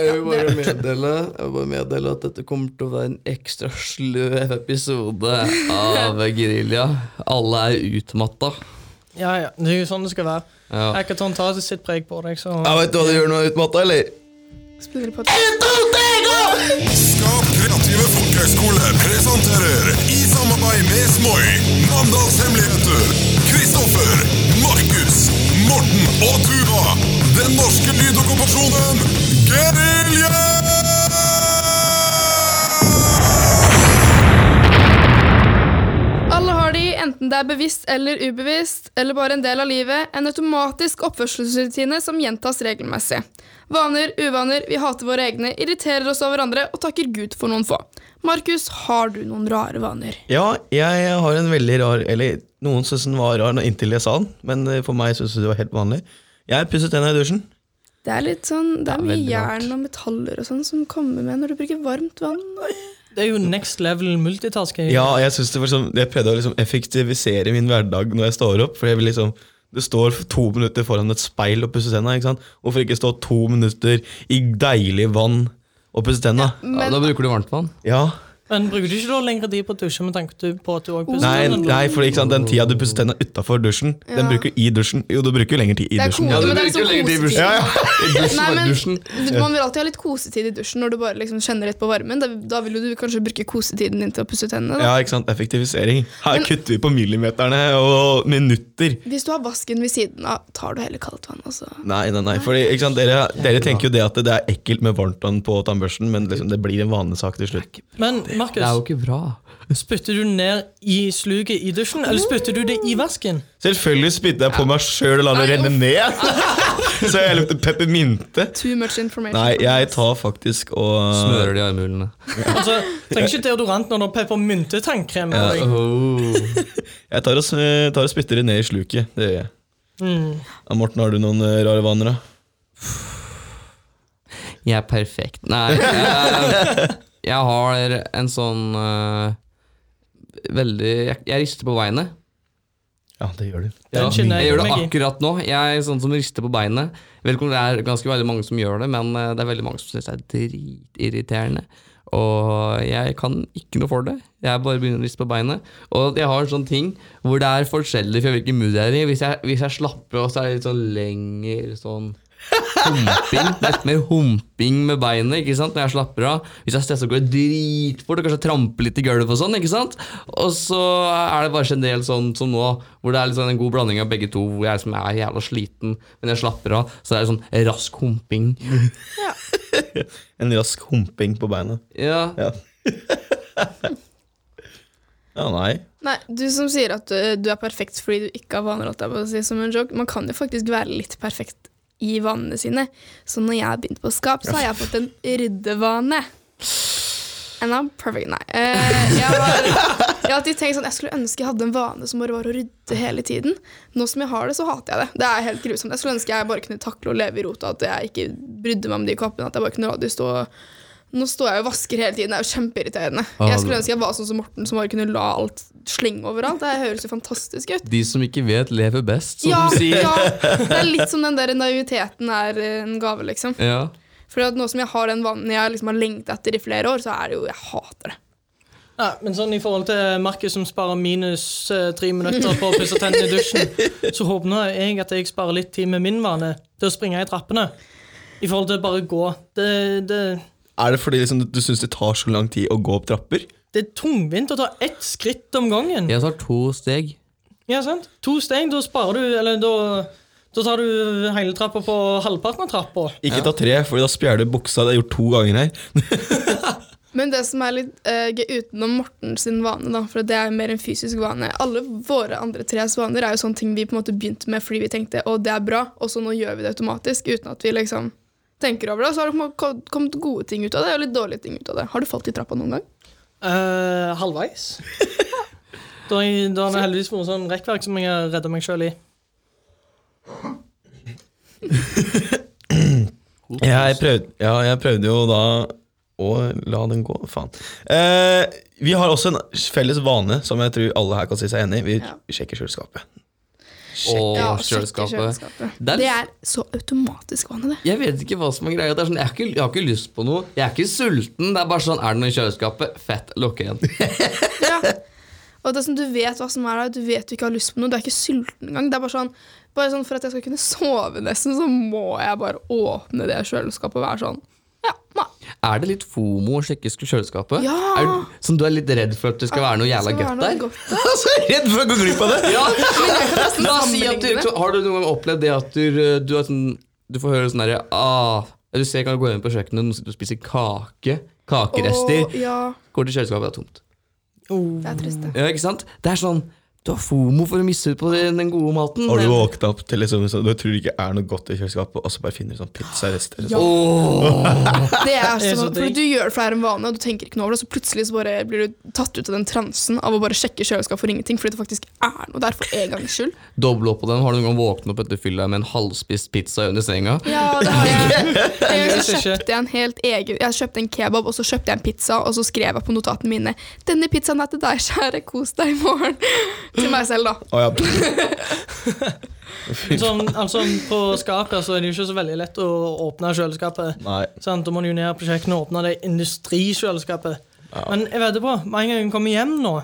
Jeg vil bare meddele, jeg vil bare meddele at dette kommer til å være en ekstra sløv episode av Gerilja. Alle er utmatta. Ja, ja. Det er jo sånn det skal være. Ja. Hackathon tar sitt preg på deg, så Jeg vet du hva du gjør når du er utmatta, eller? Spiller på Skap kreative folkehøgskole presenterer i samarbeid med Smoi Mandals hemmeligheter. Kristoffer, Markus, Morten og Tuva. Den norske lydokkupasjonen Gerilja! Enten det er bevisst eller ubevisst, eller bare en del av livet, en automatisk oppførselsrutine som gjentas regelmessig. Vaner, uvaner, vi hater våre egne, irriterer oss over andre og takker Gud for noen få. Markus, har du noen rare vaner? Ja, jeg har en veldig rar Eller noen syntes den var rar inntil jeg sa den, men eh, for meg syntes den det var helt vanlig. Jeg pusset tennene i dusjen. Det er litt sånn, det er Ja, mye veldig jern og metaller og sånn som kommer med når du bruker varmt vann. Det er jo next level multitasking. Ja, jeg synes det var sånn Jeg prøvde å liksom effektivisere min hverdag når jeg står opp. For jeg vil liksom Det står to minutter foran et speil og pusser tenna. ikke? Hvorfor ikke stå to minutter i deilig vann og pusse tenna? Ja, Men da bruker du varmtvann. Ja. Men bruker du ikke da lengre tid på å dusje med tanke på at du også pusser Nei, tennene? nei, for ikke sant, den tida du pusser tennene utafor dusjen, den bruker du i dusjen. Jo, du bruker jo lengre tid i Det er dusjen. Ja, men det er i kosetid. Ja, ja. I dusjen, Nei, bare men dusjen. Man vil alltid ha litt kosetid i dusjen når du bare liksom kjenner litt på varmen. Da, da vil jo du kanskje bruke kosetiden din til å pusse tennene. Da. Ja, ikke sant, Effektivisering. Her kutter vi på millimeterne og minutter. Hvis du har vasken ved siden av, tar du heller kaldt vann. Altså. Nei, nei, nei, fordi, ikke sant, dere, dere tenker jo det at det er ekkelt med varmtvann på tannbørsten, men liksom, det blir en vanesak til slutt. Men Det er jo ikke bra. spytter du ned i sluket i dusjen, eller spytter du det i vasken? Selvfølgelig spytter jeg på meg sjøl og lar det renne ned. Så jeg lukter peppermynte. Too much information. Nei, jeg tar faktisk og Smører de armhulene. Altså, Trenger ikke deodorant når du har peppermyntetannkrem. Ja. Ja. Oh. Jeg tar og, tar og spytter det ned i sluket. Det gjør jeg. Mm. Morten, har du noen eh, rare vaner, da? Jeg er perfekt. Nei, jeg, jeg har en sånn uh, Veldig jeg, jeg rister på beinet. Ja, det gjør du. Ja, jeg jeg gjør det akkurat nå. Jeg er sånn som rister på beinet. Om det er ganske veldig mange som gjør det, men øh, det er veldig mange som syns det er dritirriterende. Og jeg kan ikke noe for det. Jeg bare begynner å riste på beinet. Og jeg har en sånn ting hvor det er forskjellig fra hvilken mood jeg er i. Hvis jeg, hvis jeg slapper av, så er det litt sånn lenger sånn humping. Litt mer humping med beinet ikke sant? når jeg slapper av. Hvis jeg stresser, går jeg dritfort og kanskje tramper litt i gulvet. Og sånn, ikke sant? Og så er det bare generelt sånn som nå, hvor det er sånn en god blanding av begge to. Hvor jeg liksom er jævla sliten, men jeg slapper av. Så det er sånn rask humping. En rask humping på beinet. Ja, Ja. ja, nei. Nei, Du som sier at du, du er perfekt fordi du ikke har vaner, si, som en joke. Man kan jo faktisk være litt perfekt i vanene sine. Så når jeg har begynt på skap, så har jeg fått en ryddevane. And I'm perfect. Nei. Eh, jeg, har, jeg alltid tenkt sånn Jeg skulle ønske jeg hadde en vane som bare var å rydde hele tiden. Nå som jeg har det, så hater jeg det. Det er helt grusomt. Jeg skulle ønske jeg bare kunne takle å leve i rota, at jeg ikke brydde meg om de koppene. At jeg bare kunne la de stå Nå står jeg og vasker hele tiden. Det er jo kjempeirriterende. Jeg skulle ønske jeg var sånn som Morten, som bare kunne la alt slenge overalt. Det høres jo fantastisk ut. De som ikke vet, lever best, som Ja, de sier. ja, det er litt som den der naiviteten er en gave, liksom. Ja. For nå som jeg har den vanen jeg liksom har lengta etter i flere år, så er det jo Jeg hater det. Ja, men sånn i forhold til Markus som sparer minus eh, tre minutter på å pusse tennene i dusjen, så håper jeg at jeg sparer litt tid med min vane til å springe i trappene. I forhold til bare gå. Det, det, Er det fordi liksom, du syns det tar så lang tid å gå opp trapper? det er tungvint å ta ett skritt om gangen. Jeg tar to steg. Ja, sant? To steg, da sparer du Eller da, da tar du hele trappa på halvparten av trappa. Ikke ta tre, for da spjæler du buksa. Det er gjort to ganger her. Men det som er litt uh, gøy utenom Morten sin vane, da, for det er mer en fysisk vane Alle våre andre tres vaner er jo sånne ting vi på en måte begynte med fordi vi tenkte å det er bra, og så nå gjør vi det automatisk uten at vi liksom tenker over det. Så har det kommet gode ting ut av det, og litt dårlige ting ut av det. Har du falt i trappa noen gang? Uh, halvveis. Da har jeg- da har det heldigvis vært sånn rekkverk som jeg har redda meg sjøl i. Jeg prøvde, ja, jeg prøvde jo da å la den gå. Faen. Uh, vi har også en felles vane som jeg tror alle her kan si seg enig i. Vi Ja. sjekker kjøleskapet. Og Ja, kjøleskapet. kjøleskapet. Det er Det er så automatisk vane, det. Jeg vet ikke hva som er greia. Det er sånn, jeg, har ikke, jeg har ikke lyst på noe. Jeg er ikke sulten. Det er bare sånn, er det noe i kjøleskapet? Fett, lukke igjen. Ja. Og det er sånn, Du vet hva som er der, du vet du ikke har lyst på noe. Du er ikke sulten engang. Det er bare sånn, bare sånn For at jeg skal kunne sove, nesten, så må jeg bare åpne det kjøleskapet og være sånn Ja, nei. Er det litt fomo å sjekke kjøleskapet? Ja. Er, som du er litt redd for at det skal være noe jævla godt der? Så redd for å gå glipp av det! Ja, La oss si at du. Har du noen gang opplevd det at du, du, er sånn, du får høre sånn herre ah, Du ser kan du gå inn på kjøkkenet, noen sitter og spiser kake. Kakerester. Oh, ja, Går til kjøleskapet, det er tomt. det er trist, det. Ja, ikke sant? Det er sånn Du har fomo for å misse ut på den, den gode maten. Har du våkna opp til liksom, så, du tror det ikke er noe godt i kjøleskapet, og så bare finner du sånn pizzarester? Ja. Åh. Det er sånn, digg. du gjør det for det er en vane, og du tenker ikke noe over det, så plutselig så bare blir du tatt ut av den transen av å bare sjekke kjøleskapet for ingenting, fordi det faktisk er noe der for en gangs skyld. Doble opp på den. Har du noen gang våknet opp etter fylla med en halvspist pizza under senga? Ja, det har jeg. jeg så kjøpte jeg en helt egen Jeg kjøpte en kebab, og så kjøpte jeg en pizza, og så skrev jeg på notatene mine 'Denne pizzaen er til deg, kjære. Kos deg i morgen.' Til meg selv, da. Oh, ja. Sånn, altså, på skapet så er det jo ikke så veldig lett å åpne kjøleskapet. Nei. Sant? Da må du jo ned på kjøkkenet og åpne det industrikjøleskapet. Men jeg vet det på, med en gang jeg kommer hjem nå,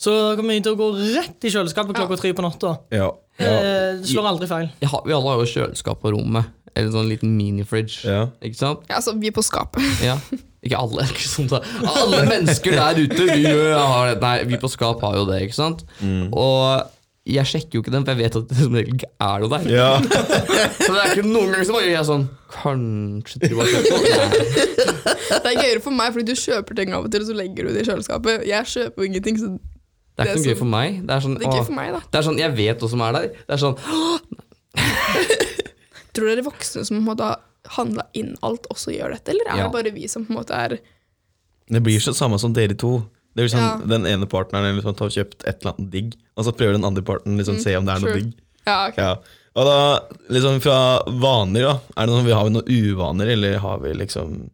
så kommer jeg til å gå rett i kjøleskapet klokka tre på natta. Ja. ja. Eh, Det slår aldri feil. Vi alle har jo kjøleskap på rommet. Eller sånn liten mini-fridge. Ja. Ikke sant? Ja, altså, vi er på skapet. Ja. Ikke alle. Ikke da. Alle mennesker der ute. Vi, har, nei, vi på skap har jo det, ikke sant? Og jeg sjekker jo ikke den, for jeg vet at det som regel ikke er noe der. ja. Så det er ikke noen ganger som bare er jeg sånn Kanskje du har kjøpt noe? Det er gøyere for meg, fordi du kjøper ting av og til, og så legger du det i kjøleskapet. Jeg kjøper jo ingenting, så Det er ikke noe gøy sånn- for meg. Det er sånn, det er gøy for meg, da. det er sånn Jeg vet hva som er der. Det er sånn Tror dere voksne som må har handla inn alt, også gjør dette, eller er Ja. det bare vi som på en måte er Det blir så samme som dere to. Det er jo sånn, Ja. Den ene partneren liksom, har kjøpt et eller annet digg, og så prøver den andre parten liksom, se om det er noe digg. Ja, okay. Ja. Og da, liksom fra vaner, da. Er det noen, vi har vi noen uvaner, eller har vi liksom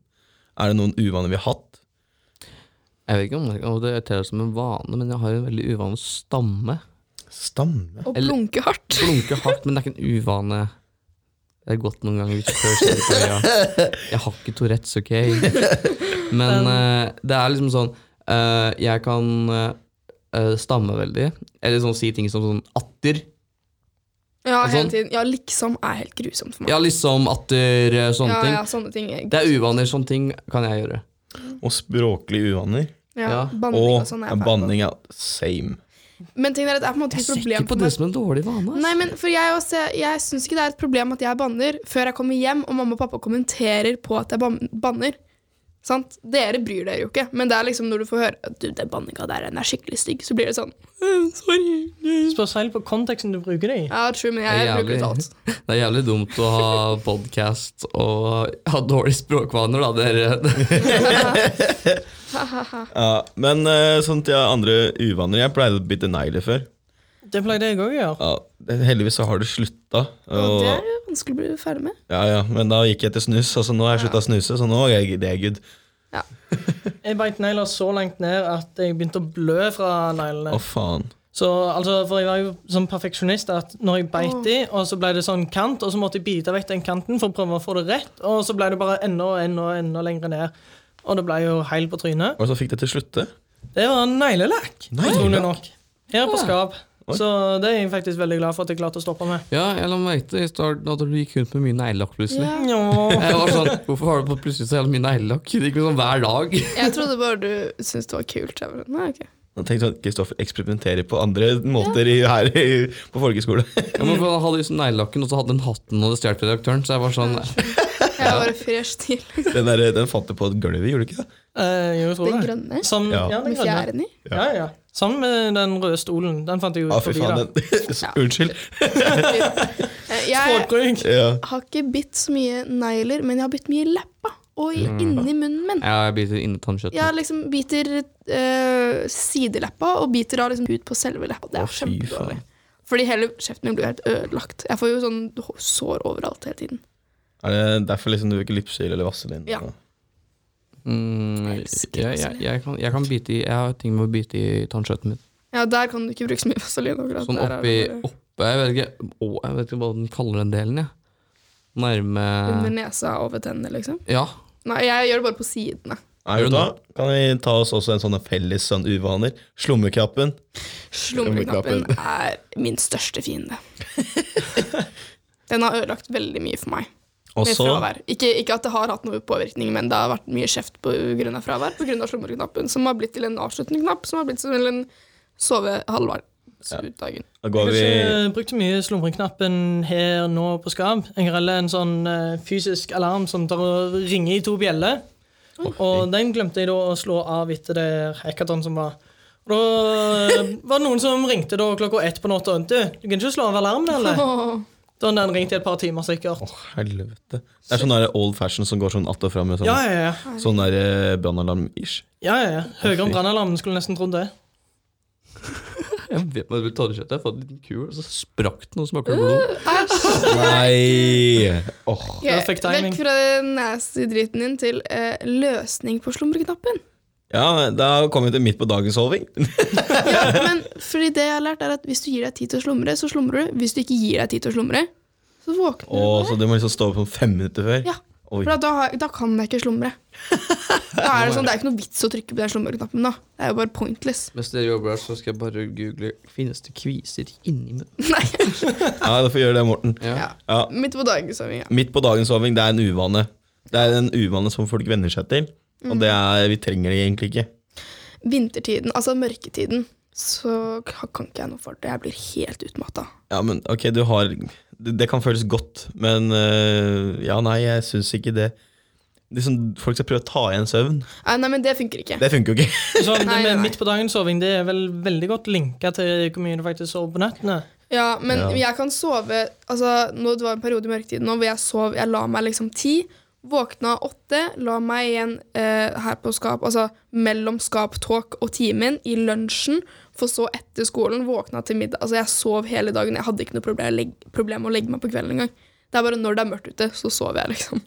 Er det noen uvaner vi har hatt? Jeg vet ikke om det, om det teller som en vane, men jeg har en veldig uvane stamme. Stamme? Og Eller- blunke hardt. Blunke hardt, men det er ikke en uvane. Det er godt noen ganger før på øya. Jeg har ikke Tourettes, ok? Men uh, det er liksom sånn uh, Jeg kan uh, stamme veldig. Eller sånn si ting som sånn atter. Ja, sånn. hele tiden. Ja, liksom er helt grusomt for meg. Ja, liksom atter, sånne ja, ting. ja, sånne ting. er- Det er uvaner, sånne ting kan jeg gjøre. Og språklige uvaner? Ja, ja. Banning og, Og sånn er jeg banning, ja. Same. Men ting er at det er på en måte Jeg ikke et problem ikke på det som en dårlig vane. Nei, men for Jeg, også, jeg syns ikke det er et problem at jeg banner før jeg kommer hjem og mamma og pappa kommenterer på at jeg banner. Sant? Dere bryr dere jo ikke, men det er liksom når du får høre at du, den banninga der den er skikkelig stygg, så blir det sånn «Øh, Sorry. Spørs helt på konteksten du bruker det i. Ja, true, men Det jeg er bruker det alt. Det er jævlig dumt å ha podkast og ha dårlige språkvaner, da, dere. Ja, men uh, sånn til andre uvaner Jeg pleide å bite negler før. Det pleide jeg òg å gjøre. Ja, heldigvis så har det slutta. Og det er jo vanskelig å bli ferdig med. ja, ja, men da gikk jeg til snus. Altså, nå har jeg slutta å snuse, så nå er jeg, det er good. Jeg beit negler så langt ned at jeg begynte å blø fra neglene. Å, faen. Så, altså, for jeg var jo sånn perfeksjonist at når jeg beit i, og så ble det sånn kant, og så måtte jeg bite vekk den kanten for å prøve å få det rett, og så ble det bare enda og enda, enda lengre ned. Og det ble jo heil på trynet. Og så fikk det til å slutte? Det var neglelakk, Neglelakk? utrolig nok. Her på Ja. skap. Oi. Så det er jeg faktisk veldig glad for at jeg klarte å stoppe med. Ja, jeg la merke til i starten at du gikk rundt med mye neglelakk plutselig. Ja. Ja. Jeg var sånn, Hvorfor har du på plutselig så jævlig mye neglelakk? Det gikk liksom hver dag. Jeg trodde bare du syntes det var kult. Jeg bare, nei, ok. Jeg tenkte sånn, Kristoffer eksperimenterer på andre måter i, her i, på folkeskole. Ja, men for Han hadde liksom neglelakken, og så hadde han hatten og det stjålet redaktøren. Så jeg var sånn Jeg var bare fresh stil. Den, der, den fant du på gulvet, gjorde du ikke det? Eh, jo, jeg tror Den det. grønne Sammen, Ja. ja, den med grønne. fjæren i. Ja, ja. Sammen med den røde stolen. Den fant jeg jo Ah, fy forbi faen. da. Den, unnskyld. Eh, Jeg Språkbruk. Ja. har ikke bitt så mye negler, men jeg har bitt mye i leppa. Og i- inni munnen min. Ja, jeg biter inni tannkjøttet. Jeg liksom biter eh, sideleppa og biter da liksom ut på selve leppa. Det Å, er fy kjempedårlig. faen. Fordi hele kjeften min blir helt ødelagt. Jeg får jo sånn sår overalt hele tiden. Er det derfor liksom du bruker lipsyl eller vaselin? Ja. Mm, Jeg jeg, jeg, kan, jeg kan bite i Jeg har ting med å bite i tannskjøtten min. Ja, der kan du ikke bruke så mye vaselin. akkurat. Sånn oppi, det bare- Jeg vet ikke, å, jeg vet ikke hva den kaller den delen, jeg. Nærme Under nesa over tennene, liksom. Ja. Nei, jeg gjør det bare på sidene. Nei, da? Kan vi ta oss også en sånn felles sånn uvaner? Slumreknappen. Slumreknappen er min største fiende. Den har ødelagt veldig mye for meg. Og Med fravær. Ikke, ikke at det har hatt noe påvirkning, men det har vært mye kjeft av fravær. Av slumreknappen, som har blitt til en avsluttende knapp, som har blitt til en sove halvveis ut dagen. da Jeg går har vi ikke brukt mye slumreknappen her nå på Skab. Jeg har en sånn uh, fysisk alarm som tar og ringer i to bjeller. Og den glemte jeg da å slå av etter det hackathon som var. Og da eh, var det noen som ringte da klokka ett på natta. Du, du kan ikke slå av alarmen, eller? Åh. Da hadde den ringt i et par timer sikkert. Åh, Helvete. Det er sånn der old fashion som går sånn att og fram sånn, Ja, ja, ja. sånn der eh, brannalarm-ish. ja, ja, ja. Høyere enn brannalarmen, skulle nesten trodd det. Jeg vet hva du tar kjøttet. Jeg fant fått en liten kul, og så sprakk den og smakte blod. Nei! Åh. Ok, Perfect timing. Vekk fra den nasty driten din til eh, løsning på slumreknappen. Ja, da kom vi til midt på dagens soving. Ja, men fordi det jeg har lært, er at hvis du gir deg tid til å slumre, så slumrer du. Hvis du ikke gir deg tid til å slumre, så våkner du. Åh, så du må liksom stå opp sånn fem minutter før? Ja. Oi. For da, da kan jeg ikke slumre. Da er det sånn, det er ikke noe vits å trykke på den slumreknappen. da Det er jo bare pointless. Mens dere jobber her, så skal jeg bare google Finnes det kviser inni munnen. Nei, Ja, da får vi gjøre det, Morten. Ja. ja. Ja. Midt på dagens soving. ja. Midt på dagens soving, det er en uvane. Det er en uvane som folk venner seg til. Og det er, vi trenger det egentlig ikke. Vintertiden, altså mørketiden, så kan ikke jeg noe for det. Jeg blir helt utmatta. Ja, men ok, du har Det, det kan føles godt, men øh, ja, nei, jeg syns ikke det liksom, Folk skal prøve å ta igjen søvn. Nei, nei, men det funker ikke. Det funker jo ikke. Så det Nei, nei, midt på dagen-soving det er vel veldig godt linka til hvor mye du faktisk sover på nettene. Ja, men Ja. jeg kan sove Altså, nå det var en periode i mørketiden nå hvor jeg sov Jeg la meg liksom ti, våkna åtte, la meg igjen eh, her på skap, altså mellom skaptåk og timen, i lunsjen, for så etter skolen, våkna til middag. Altså, jeg sov hele dagen. Jeg hadde ikke noe problem, legg, problem med å legge meg på kvelden engang. Det er bare når det er mørkt ute, så sover jeg, liksom.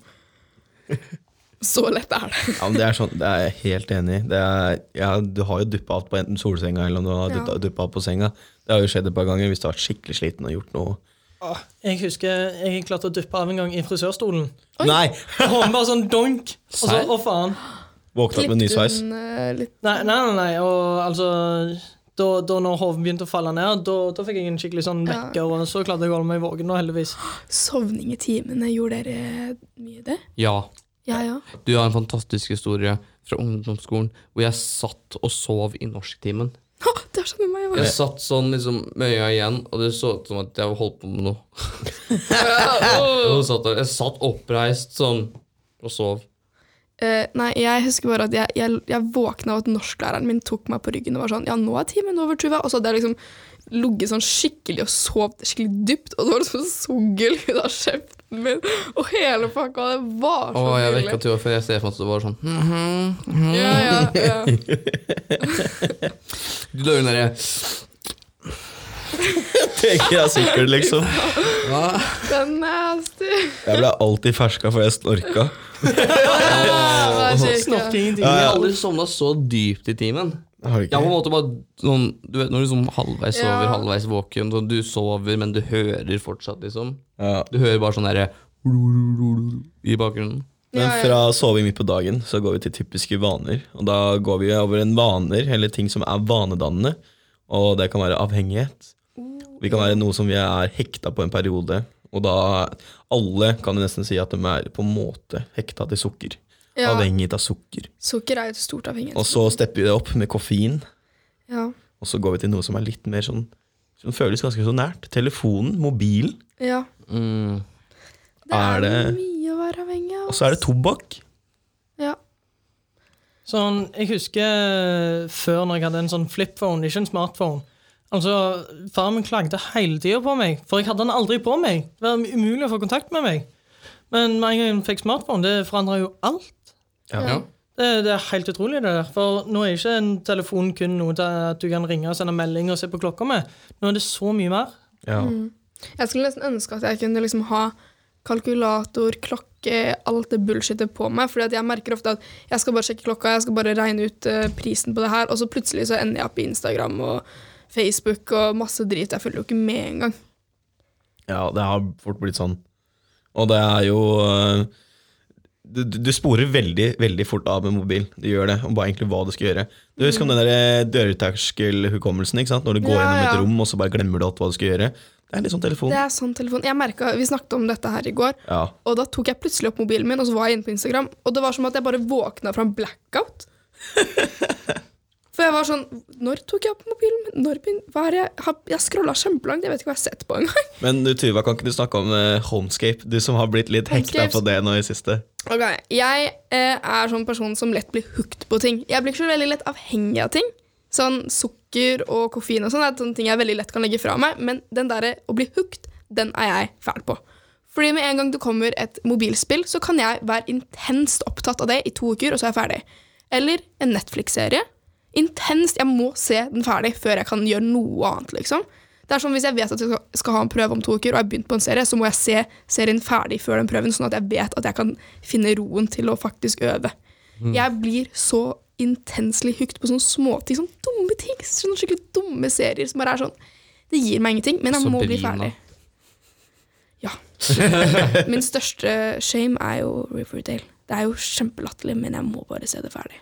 Så lett er det. Ja, men Det er sånn, det er jeg helt enig i. Ja, du har jo duppa av på enten solsenga eller om du har Ja. duppa- av på senga. Det har jo skjedd et par ganger hvis du har vært skikkelig sliten og gjort noe. Jeg husker jeg klarte å duppe av en gang i frisørstolen. Oi. Nei! Hånden bare sånn donk. Og så, å faen. Våkna opp med ny sveis. eh, Nei, nei, nei, nei. Og altså da, da når hodet begynte å falle ned, da, da fikk jeg en skikkelig sånn Ja. vekker, og så klarte jeg å holde meg våken, da, heldigvis. Sovning i timene. Gjorde dere mye det? Ja. Ja, ja. Du har en fantastisk historie fra ungdomsskolen hvor jeg satt og sov i norsktimen. Det er sånn med meg. Jeg satt sånn liksom med øya igjen, og det så ut som at jeg holdt på med noe. Ja. Satt jeg, jeg satt oppreist sånn og sov. Eh, nei, jeg husker bare at jeg, jeg, jeg våkna av at norsklæreren min tok meg på ryggen og var sånn Ja, nå er timen over, Tuva. Og så hadde jeg liksom ligget sånn skikkelig og sovet skikkelig dypt, og det var liksom sugel ut av kjeften min, og hele pakka. Det var så Åh, jeg hyggelig. vekka til før jeg ser for meg at det var sånn mhm, Ja, ja, ja. Du la den derre Tenker jeg sikkert, liksom. Den nasty. Jeg ble alltid ferska for jeg snorka. Ja, ingenting. ja. Jeg har aldri sovna så dypt i timen. Har Jeg har på en måte bare sånn Du vet når du liksom halvveis sover, Ja. halvveis våken. Du sover, men du hører fortsatt, liksom. Ja. Du hører bare sånn derre i bakgrunnen. Men fra soving midt på dagen så går vi til typiske vaner. Og da går vi over en vaner, eller ting som er vanedannende. Og det kan være avhengighet. Vi kan være noe som vi er hekta på en periode. Og da Alle kan jo nesten si at de er på en måte hekta til sukker. Ja. Avhengig av sukker. Sukker er jo stort avhengig. Og så stepper vi det opp med koffein. Ja. Og så går vi til noe som er litt mer sånn Som føles ganske så nært. Telefonen, mobilen. ja. Mm. Det er, Er det- mye å være avhengig av. Og så er det tobakk. Ja. Sånn, jeg husker før når jeg hadde en sånn flipphone, ikke en smartphone. Altså, Faren min klagde hele tida på meg, for jeg hadde den aldri på meg. Det var umulig å få kontakt med meg. Men med en gang jeg fikk smartphone, det forandra jo alt. Ja. Det, det er helt utrolig, det der. For nå er ikke en telefon kun noe til at du kan ringe og sende melding og se på klokka med. Nå er det så mye mer. Ja. Jeg skulle nesten ønske at jeg kunne liksom ha kalkulator, klokke, alt det bullshitet på meg. Fordi at jeg merker ofte at jeg skal bare sjekke klokka, jeg skal bare regne ut eh, prisen på det her, og så plutselig så ender jeg opp i Instagram og Facebook og masse drit. Jeg følger jo ikke med engang. Ja, det har fort blitt sånn. Og det er jo øh, du, du sporer veldig veldig fort av med mobil. Du gjør det, og bare egentlig hva du skal gjøre. Du husker om den der dørterskelhukommelsen, ikke sant? når du går Ja, gjennom et ja. rom, og så bare glemmer du alt hva du skal gjøre. Det er litt sånn telefon. Det er sånn telefon. Jeg merket, Vi snakket om dette her i går, Ja. og da tok jeg plutselig opp mobilen min, og så var jeg inne på Instagram, og det var som at jeg bare våkna fra en blackout. For jeg var sånn Når tok jeg opp mobilen? Når hva er? Jeg har- Jeg scrolla kjempelangt, jeg vet ikke hva jeg har sett på engang. Men du, Tuva, kan ikke du snakke om uh, Homescape? Du som har blitt litt hekta på det nå i siste. Ok, Jeg eh, er sånn person som lett blir hooked på ting. Jeg blir ikke så veldig lett avhengig av ting. Sånn Sukker og koffein og sånn er sånne ting jeg veldig lett kan legge fra meg, men den derre å bli hooked, den er jeg fæl på. Fordi med en gang det kommer et mobilspill, så kan jeg være intenst opptatt av det i to uker, og så er jeg ferdig. Eller en Netflix-serie. Intenst. Jeg må se den ferdig før jeg kan gjøre noe annet, liksom. Det er sånn Hvis jeg vet at jeg skal- skal ha en prøve om to uker, og jeg har begynt på en serie, så må jeg se serien ferdig før den prøven, sånn at jeg vet at jeg kan finne roen til å faktisk øve. Jeg blir så intensely hooked på sånne småting, sånne dumme ting. Sånne skikkelig dumme serier som bare er sånn Det gir meg ingenting, men jeg må bli ferdig. Ja. Min største shame er jo Riverdale. Det er jo kjempelatterlig, men jeg må bare se det ferdig.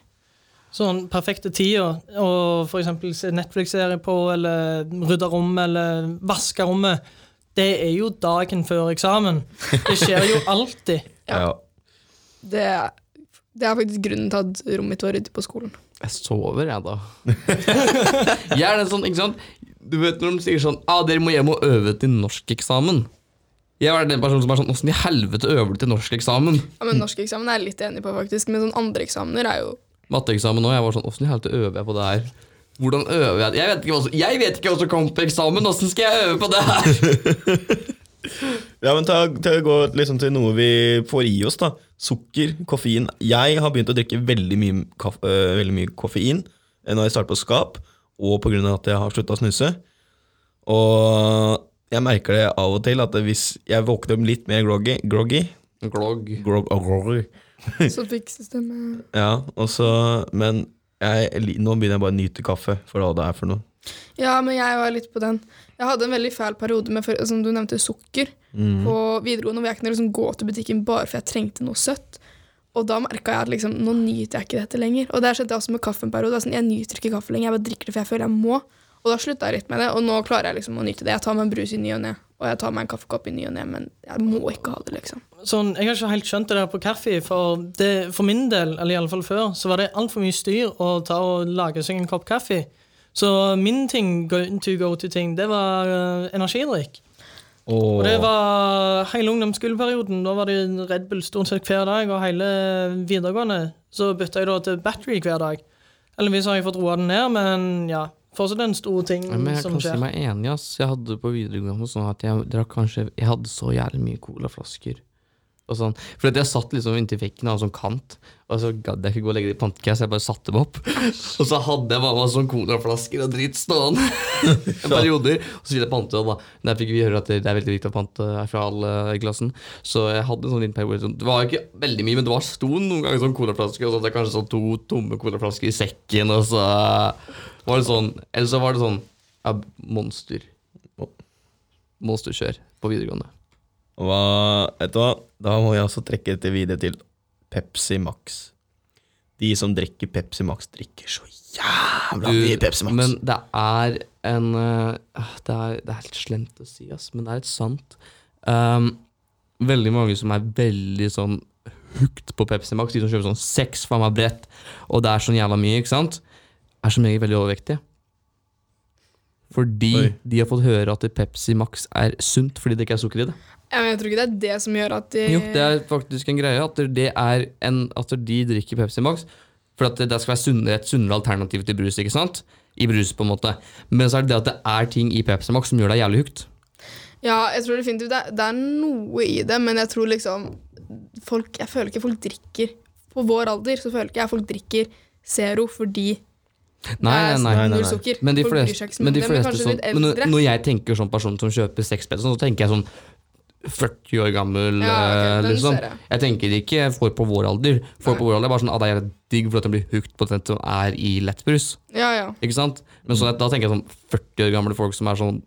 Sånn perfekte tida å for eksempel se Netflix-serie på, eller rydde rom, eller vaske rommet, det er jo dagen før eksamen. Det skjer jo alltid. Ja. Det, det er faktisk grunnen til at rommet mitt var ryddig på skolen. Jeg sover, jeg, da. jeg er den sånn, ikke sant Du vet når de sier sånn ah, 'Dere må hjem og øve til norskeksamen'. Jeg er den personen som er sånn 'Åssen i helvete øver du til norskeksamen'? Ja, men Norskeksamen er jeg litt enig på, faktisk. Men sånn andre eksamener er jo Matteeksamen òg. Jeg var sånn 'Åssen i helvete øver jeg på det her'? Hvordan øver jeg Jeg vet ikke hva som, jeg vet ikke hva som kommer på eksamen! Åssen skal jeg øve på det her? Ja, men ta, ta, gå liksom til noe vi får i oss, da. Sukker, koffein. Jeg har begynt å drikke veldig mye, kaffe, øh, veldig mye koffein eh, når jeg starter på skap, og av at jeg har slutta å snuse. Og jeg merker det av og til at hvis jeg våkner opp litt mer groggy, groggy, Glog. grog, oh, Så fikk systemet Ja, og så Men jeg, nå begynner jeg bare å nyte kaffe for hva det er for noe. Ja, men jeg var litt på den. Jeg hadde en veldig fæl periode med, som du nevnte, sukker på videregående, hvor jeg kunne liksom gå til butikken bare for jeg trengte noe søtt. Og da merka jeg at liksom, nå nyter jeg ikke dette lenger. Og der skjedde også med kaffe en periode. Er Sånn, jeg nyter ikke kaffe lenger, jeg bare drikker det for jeg føler jeg må. Og da slutta jeg litt med det, og nå klarer jeg liksom å nyte det. Jeg tar meg en brus i ny og ne, og jeg tar meg en kaffekopp i ny og ne, men jeg må ikke ha det, liksom. Sånn, jeg har ikke helt skjønt det der på kaffe, for, det, for min del, eller i alle fall før, så var det altfor mye styr å ta og lage seg en kopp kaffe. Så min ting, go to go to-ting, det var uh, energidrikk. Og det var hele ungdomsskoleperioden. Da var det Red Bull stort sett hver dag, og hele videregående så bytta jeg da til battery hver dag. Heldigvis har jeg fått roa den ned, men ja, fortsatt en stor ting Ja, men jeg som kan si meg enig, ass. Jeg hadde på videregående sånn at jeg drakk kanskje Jeg hadde så jævlig mye colaflasker. Og sånn. For jeg satt liksom inntil veggen av en sånn kant, og så gadd jeg ikke gå og legge det i pantekasse, jeg bare satte dem opp. Og så hadde jeg bare masse sånn colaflasker og dritt stående en perioder. Og så ville jeg pante og da. Der fikk vi høre at det er veldig viktig å pante fra alle i klassen. Så jeg hadde en sånn liten periode. sånn- Det var ikke veldig mye, men det var sto noen ganger sånn colaflasker, og så hadde jeg kanskje sånn to tomme colaflasker i sekken, og så var det sånn Eller så var det sånn ja, monster. Monsterkjør på videregående. Hva, vet du hva? Da må jeg også trekke dette videre til Pepsi Max. De som drikker Pepsi Max, drikker så jævla Du, mye Pepsi Max. Men det er en eh, det, er, det er helt slemt å si, ass, men det er helt sant. Um, veldig mange som er veldig sånn hooked på Pepsi Max, de som kjøper sånn seks faen meg brett, og det er sånn jævla mye, ikke sant, er som regel veldig overvektige. Fordi Oi. de har fått høre at Pepsi Max er sunt fordi det ikke er sukker i det. Ja, men jeg tror ikke det er det som gjør at de Jo, det er faktisk en greie at det er en, at de drikker Pepsi Max for at det, det skal være sunnere, et sunnere alternativ til brus, ikke sant? I brus, på en måte. Men så er det det at det er ting i Pepsi Max som gjør deg jævlig hooked. Ja, jeg tror definitivt det, det er noe i det, men jeg tror liksom folk, Jeg føler ikke folk drikker På vår alder så føler ikke jeg folk drikker Zero fordi Nei, nei, nei. nei. Men de fleste, men de fleste sånn, men når, jeg tenker sånn person som kjøper sexpels, så tenker jeg sånn 40 år gammel, Ja, ok, eh, liksom. jeg. Tenker ikke folk på vår alder. Folk på vår alder er bare sånn at det er digg for at de blir hooked på den som er i lettbrus. Ja, ja. Ikke sant? Men sånn, at da tenker jeg sånn 40 år gamle folk som er sånn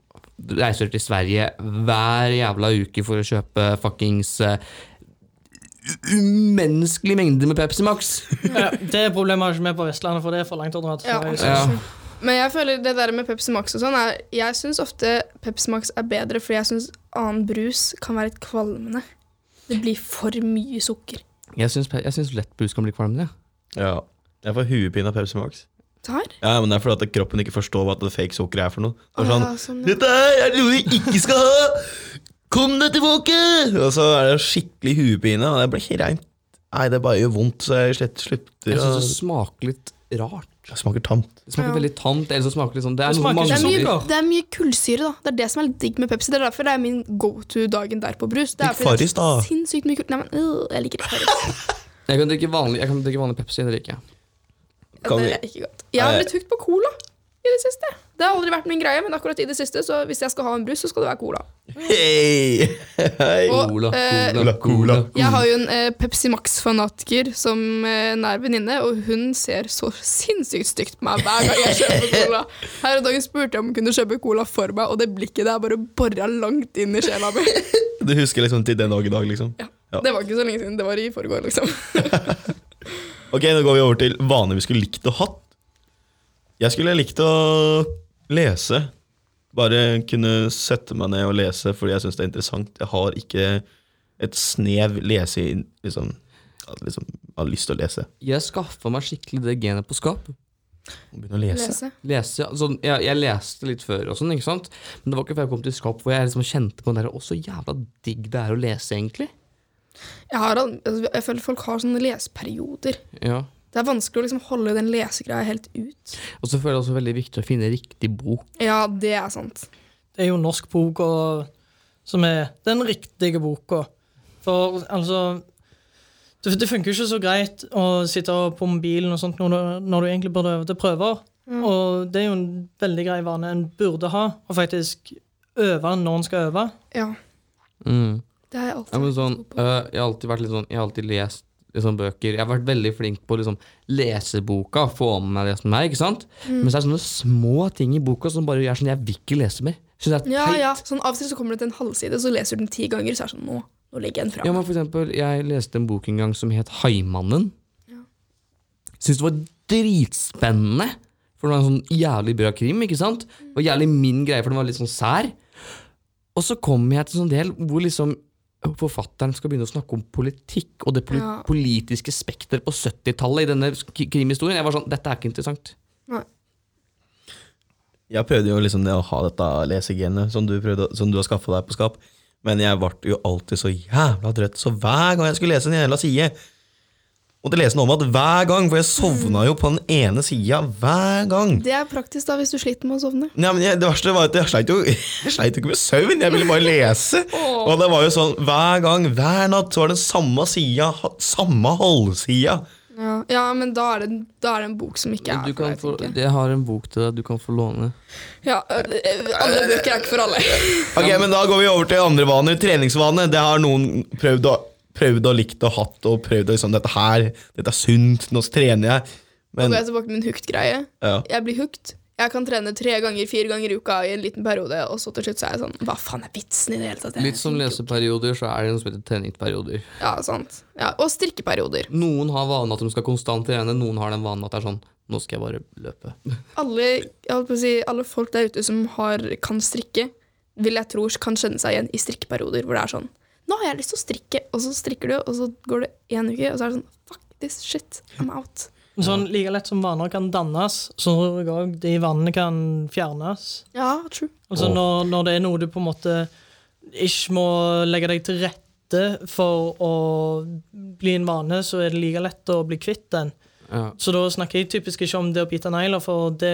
reiser til Sverige hver jævla uke for å kjøpe fuckings eh, umenneskelig mengde med Pepsi Max. Ja, det problemet har ikke vi på Vestlandet, for det er for langt dra Ja. Ja. Men jeg føler det der med Pepsi Max og sånn er Jeg syns ofte Pepsi Max er bedre, fordi jeg syns annen brus kan være litt kvalmende. Det blir for mye sukker. Jeg syns, lett brus kan bli kvalmende. Ja. Jeg får huepine av Pepsi Max. Der? Ja, men Det er fordi at kroppen ikke forstår hva det fake sukker er for noe. Det er sånn, Ah, sånn, ja. Dette er noe vi ikke skal ha! Kom deg tilbake! Og så er det skikkelig huepine, og det blir ikke reint. Nei, det bare gjør vondt, så jeg slett slutter Jeg syns det smaker litt rart. Det smaker tamt. Det smaker Ja. veldig tamt. Eller så smaker det sånn Det er Det smaker mange Det er, mye, det er mye kullsyre, da. Det er det som er litt digg med Pepsi. Det er derfor det er min go to dagen der på brus. Det er det Farris, da. er sinnssykt mye kull... Nei, men øh, jeg liker ikke Farris. Jeg kan drikke vanlig, jeg kan drikke vanlig Pepsi. Det liker jeg. Kan det er ikke godt. Jeg har blitt hooked på cola i det siste. Det har aldri vært min greie, men akkurat i det siste, så hvis jeg skal ha en brus, så skal det være cola. Hei! Hey. Og, Cola, eh, cola, cola. Jeg har jo en eh, Pepsi Max-fanatiker som eh, nær venninne, og hun ser så sinnssykt stygt på meg hver gang jeg kjøper cola. Her en dag spurte jeg om hun kunne kjøpe cola for meg, og det blikket der bare bora langt inn i sjela mi. Du husker liksom til den dag i dag, liksom? Ja. Det var ikke så lenge siden, det var i forgår, liksom. Ok, nå går vi over til vaner vi skulle likt å hatt. Jeg skulle likt å lese. Bare kunne sette meg ned og lese fordi jeg syns det er interessant. Jeg har ikke et snev lese liksom, liksom har lyst til å lese. Jeg skaffa meg skikkelig det genet på skap. Begynne å lese. Lese. Lese, altså, jeg, jeg leste litt før, og sånn, ikke sant? men det var ikke før jeg kom til skap hvor jeg liksom kjente på den der Å, så jævla digg det er å lese, egentlig. Jeg, har, altså, jeg føler folk har sånne leseperioder. Ja. Det er vanskelig å liksom holde den lesegreia helt ut. Og så føler jeg også veldig viktig å finne riktig bok. Ja, det er sant. Det er jo norsk bok og, som er den riktige boka. For altså det, det funker ikke så greit å sitte på mobilen og sånt når du, når du egentlig burde øve til prøver. Og det er jo en veldig grei vane en burde ha, å faktisk øve når en skal øve. Ja, Mm. det har jeg alltid Ja, sånn, på. øh, jeg har alltid vært litt sånn Jeg har alltid lest liksom, bøker. Jeg har vært veldig flink på liksom, leseboka, få med meg det som er. ikke sant? Mm. Men så er det sånne små ting i boka som bare gjør sånn Jeg vil ikke lese mer. Synes jeg er Ja, teit. ja. Sånn, av og til så kommer det til en halvside, så leser du den ti ganger, så er det sånn Nå, nå legger jeg den fra Ja, men for eksempel, Jeg leste en bok en gang som het Haimannen. Syns det var dritspennende. For det var en sånn jævlig bra krim. ikke sant? Det var jævlig min greie, for den var litt sånn sær. Og så kommer jeg til en sånn del hvor liksom forfatteren skal begynne å snakke om politikk og det poli Ja. politiske spekter på 70-tallet i denne krimhistorien. Jeg var sånn, Dette er ikke interessant. Nei. Jeg prøvde jo liksom det å ha dette lesegenet som du, som du har skaffa deg på skap, men jeg ble jo alltid så jævla trøtt, så hver gang jeg skulle lese en jævla side Måtte lese noe om at hver gang, for jeg sovna jo på den ene sida hver gang. Det er praktisk da hvis du sliter med å sovne. Ja, men jeg, det verste var at jeg sleit jo, jeg sleit jo ikke med søvn, jeg ville bare lese. Og det var jo sånn hver gang, hver natt, så var det samme sida, samme halvsida. Ja, ja men da er, det, da er det en bok som ikke er Du for deg, få, jeg. jeg har en bok til deg du kan få låne. Ja, øh, bøker er ikke for alle. Ok, men da går vi over til andre vaner. Treningsvane. Det har noen prøvd å, prøvd og likt og hatt, og prøvd og liksom Dette her, dette er sunt, nå trener jeg. Nå går jeg tilbake til min hooked-greie. ja. Jeg blir hooked. Jeg kan trene tre ganger, fire ganger i uka i en liten periode, og så til slutt så er jeg sånn Hva faen er vitsen i det hele tatt? Litt som leseperioder, så er det noe som heter treningsperioder. Ja, sant. Ja, og strikkeperioder. Noen har vanen at de skal konstant trene, noen har den vanen at det er sånn Nå skal jeg bare løpe. Alle, jeg holdt på å si, alle folk der ute som har, kan strikke, vil jeg tro kan kjenne seg igjen i strikkeperioder hvor det er sånn Nå har jeg lyst til å strikke, og så strikker du, og så går det én uke, og så er det sånn Fuck this shit, I'm out. Sånn Like lett som vaner kan dannes, så tror jeg òg de vanene kan fjernes. Ja, true. Altså når, når det er noe du på en måte ikke må legge deg til rette for å bli en vane, så er det like lett å bli kvitt den. Ja. Så da snakker jeg typisk ikke om det å bite negler, for det,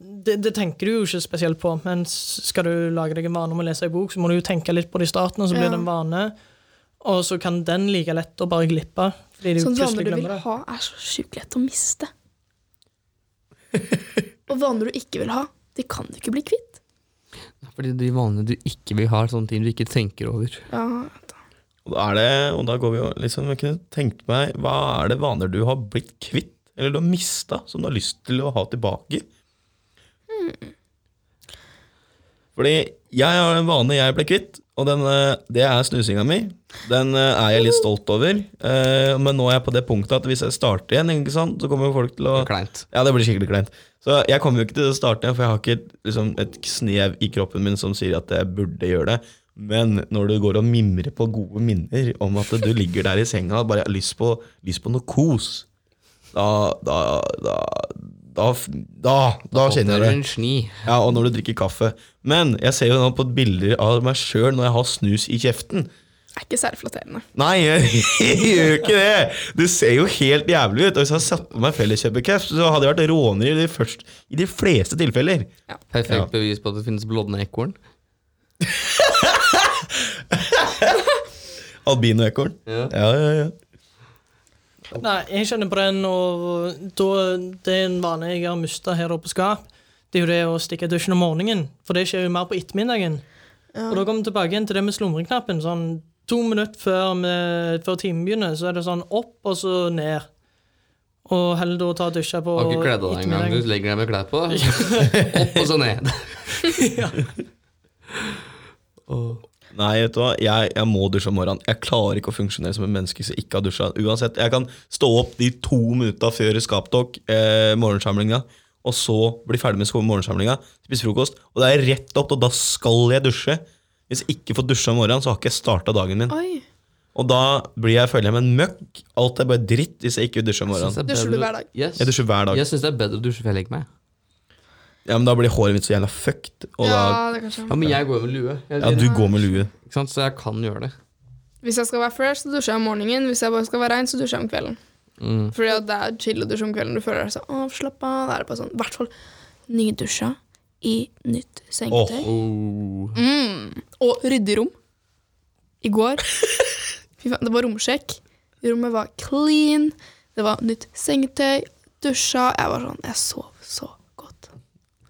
det, det tenker du jo ikke spesielt på. Men skal du lage deg en vane om å lese en bok, så må du jo tenke litt på det i starten, og så blir Ja. det en vane. Og så kan den like lett å bare glippe. Fordi du Sånne vaner du vil det. ha, er så sjukt lett å miste. og vaner du ikke vil ha, de kan du ikke bli kvitt. Fordi de vanene du ikke vil ha, er sånne ting du ikke tenker over. Ja, Og da, er det, og da går vi jo liksom Jeg kunne tenkt meg Hva er det vaner du har blitt kvitt, eller du har mista, som du har lyst til å ha tilbake? Fordi jeg har en vane jeg ble kvitt, og den, eh, det er snusinga mi. Den eh, er jeg litt stolt over. Eh, Men nå er jeg på det punktet at hvis jeg starter igjen, sant, så kommer jo folk til å Kleint. Ja, det blir skikkelig kleint. Så jeg kommer jo ikke til å starte igjen, for jeg har ikke liksom, et snev i kroppen min som sier at jeg burde gjøre det. Men når du går og mimrer på gode minner om at du ligger der i senga og bare har lyst på, lyst på noe kos, da Da, da, da, da, da kjenner jeg det. Ja, og når du drikker kaffe. Men jeg ser jo nå på bilder av meg sjøl når jeg har snus i kjeften. Det er ikke særlig flatterende. Nei, jeg, gjør ikke det! Det ser jo helt jævlig ut. Og hvis jeg hadde satt på meg felleskjøpercaps, så hadde jeg vært råner i i de fleste tilfeller. Ja. Perfekt Ja. bevis på at det finnes blodne ekorn. Albinoekorn. Ja. Ja, ja, ja. Nei, jeg kjenner på den, og da, det er en vane jeg har mista her oppe på Skap. Det er jo det å stikke i dusjen om morgenen, for det skjer jo mer på ettermiddagen. Og da kommer vi tilbake igjen til det med slumreknappen. Sånn to minutter før, før timen begynner, så er det sånn opp og så ned. Og heller da ta og dusje på Har ikke kledd av deg engang. Du legger deg med klær på. Opp og så ned. Nei, vet du hva, jeg, jeg må dusje om morgenen. Jeg klarer ikke å funksjonere som et menneske som ikke har dusja. Uansett, Jeg kan stå opp de to minutta før Skaptok, eh, morgensamlinga, og så bli ferdig med sko- morgensamlinga, spise frokost, og det er rett opp, og da skal jeg dusje. Hvis jeg ikke får dusja om morgenen, så har ikke jeg starta dagen min. Oi. Og da blir jeg, føler jeg meg en møkk. Alt er bare dritt hvis jeg ikke dusjer om morgenen. det er Dusjer du hver dag? Yes. Jeg dusjer hver dag. Jeg syns det er bedre å dusje før jeg legger meg. Ja, Men da blir håret mitt så jævla fucked. Og Ja, da, det Ja, Men jeg går jo med lue. Jeg, ja, du går med lue. Ikke sant? Så jeg kan gjøre det. Hvis jeg skal være fresh, så dusjer jeg om morgenen. Hvis jeg bare skal være rein, så dusjer jeg om kvelden. Mm. Fordi det er chill å dusje om kvelden. Du føler deg så avslappa. Det er bare sånn, i hvert fall nydusja i nytt sengetøy. Oh. Mm. Og ryddig rom. I går Fy faen, det var romsjekk. Rommet var clean. Det var nytt sengetøy. Dusja. Jeg var sånn Jeg sov.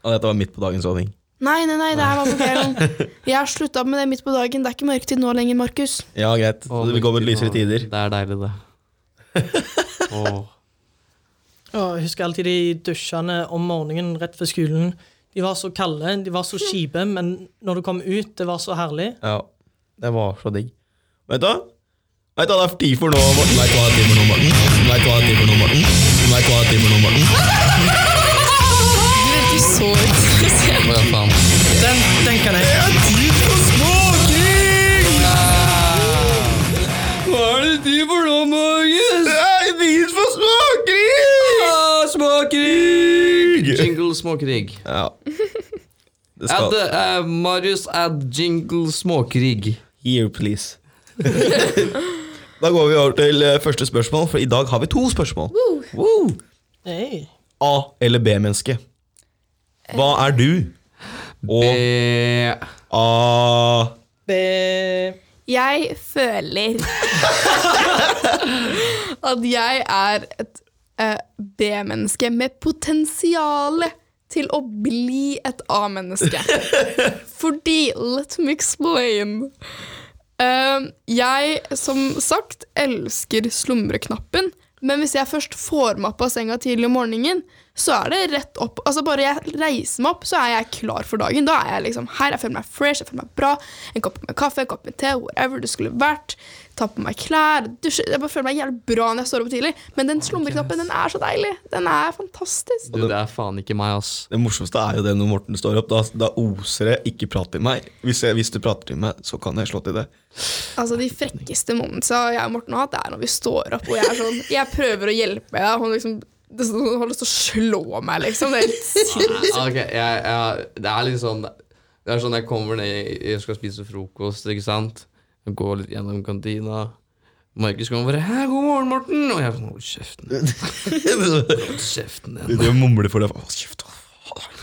Og dette var midt på dagens soving. Nei, nei, nei, det her var på kvelden. Jeg har slutta med det midt på dagen. Det er ikke mørketid nå lenger, Markus. Ja, greit. Så vi går mot lysere tider. Det er deilig, det. oh. Jeg husker alltid de dusjene om morgenen rett før skolen. De var så kalde, de var så kjipe, men når du kom ut, det var så herlig. Ja, det var så digg. Vet du hva? Vet du hva det er tid for nå, Morten? Vet du hva det er tid for nå, Morten? Vet du hva det er tid for nå, Morten? Vet du hva det er tid for nå, Morten? Jingle småkrig. Ja. Det skal Add, uh, Marius, add jingle småkrig. Here, please. da går vi over til eh, første spørsmål, for i dag har vi to spørsmål. Woo! Hey. A- eller B-menneske? Hva er du? Og B A... B Jeg føler at jeg er et uh, B-menneske med potensial til å bli et A-menneske. Fordi Let me explain. Uh, jeg, som sagt, elsker slumreknappen. Men hvis jeg først får meg opp av senga tidlig om morgenen, så er det rett opp. Altså Bare jeg reiser meg opp, så er jeg klar for dagen. Da er jeg liksom her, jeg føler meg fresh, jeg føler meg bra. En kopp med kaffe, en kopp med te, whatever det skulle vært. Ta på meg klær, dusje. Jeg bare føler meg jævlig bra når jeg står opp tidlig. Men den slumreknappen, den er så deilig. Den er fantastisk. du, det er faen ikke meg, ass. Det morsomste er jo det når Morten står opp. Da, da oser det 'ikke prat til meg'. Hvis, jeg, hvis du prater til meg, så kan jeg slå til det. Altså De frekkeste momentsa jeg og Morten har hatt, det er når vi står opp og jeg er sånn Jeg prøver å hjelpe deg, og hun liksom det hun har lyst til å slå meg, liksom. Det er helt sinnssykt. Okay, jeg, jeg, det er litt sånn Det er sånn jeg kommer ned Jeg skal spise frokost, ikke sant Går litt gjennom kantina Markus kommer bare 'Hæ, god morgen, Morten' Og jeg er sånn 'Hold kjeften Hold kjeften din du mumler for deg. Hold kjeft.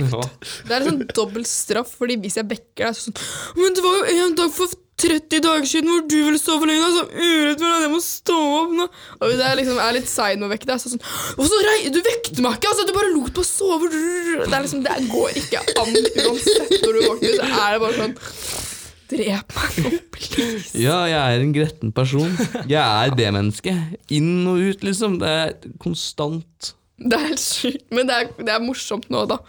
Ja. Det er en sånn dobbelt straff, fordi hvis jeg bekker deg, så er sånn Men det var jo en dag for 30 dager siden hvor du ville sove lenge, så urettferdig at jeg må stå opp nå. Og hvis jeg liksom er litt sein med å vekke deg, så er sånn Og så rei, du vekte meg ikke, altså! Du bare lot meg sove. Det er liksom, det går ikke an. Uansett når du våkner, så er det bare sånn Drep meg nå, please. ja, jeg er en gretten person Jeg er B-menneske Inn og ut, liksom Det er konstant Det er helt sykt, men det er, det er morsomt nå, da.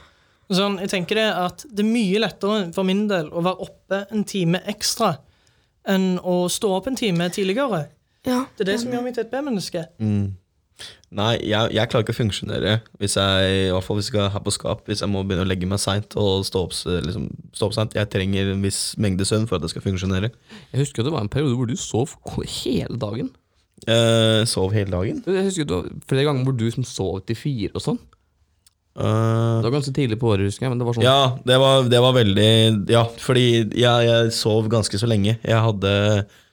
Sånn, jeg tenker det at det er mye lettere for min del å være oppe en time ekstra enn å stå opp en time tidligere. Ja. Det er det som gjør meg til et B-menneske. Mm. Nei, jeg, jeg klarer ikke å funksjonere hvis jeg i hvert fall hvis jeg her på skap, hvis jeg må begynne å legge meg seint og stå opp, liksom, stå opp seint. Jeg trenger en viss mengde søvn for at det skal funksjonere. Jeg husker det var en periode hvor du sov hele dagen. Uh, sov hele dagen. Jeg husker det var flere ganger hvor du som sov til fire og sånn. Uh, Det var ganske tidlig på året, husker jeg. Men det var sånn ja, det var, det var veldig Ja, fordi jeg, jeg sov ganske så lenge. Jeg hadde